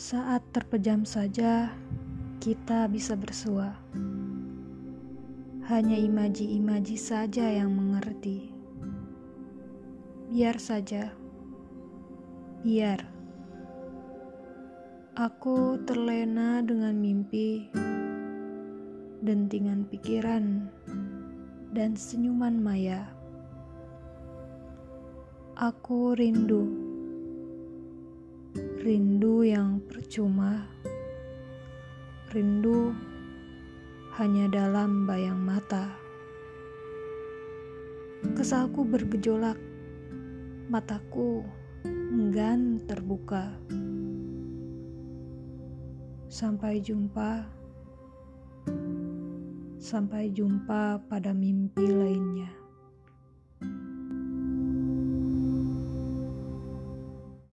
Saat terpejam saja, kita bisa bersua. Hanya imaji-imaji saja yang mengerti. Biar saja, biar. Aku terlena dengan mimpi, dentingan pikiran, dan senyuman maya. Aku rindu, rindu yang percuma, rindu hanya dalam bayang mata. Kesalku bergejolak, mataku enggan terbuka. Sampai jumpa, sampai jumpa pada mimpi lainnya.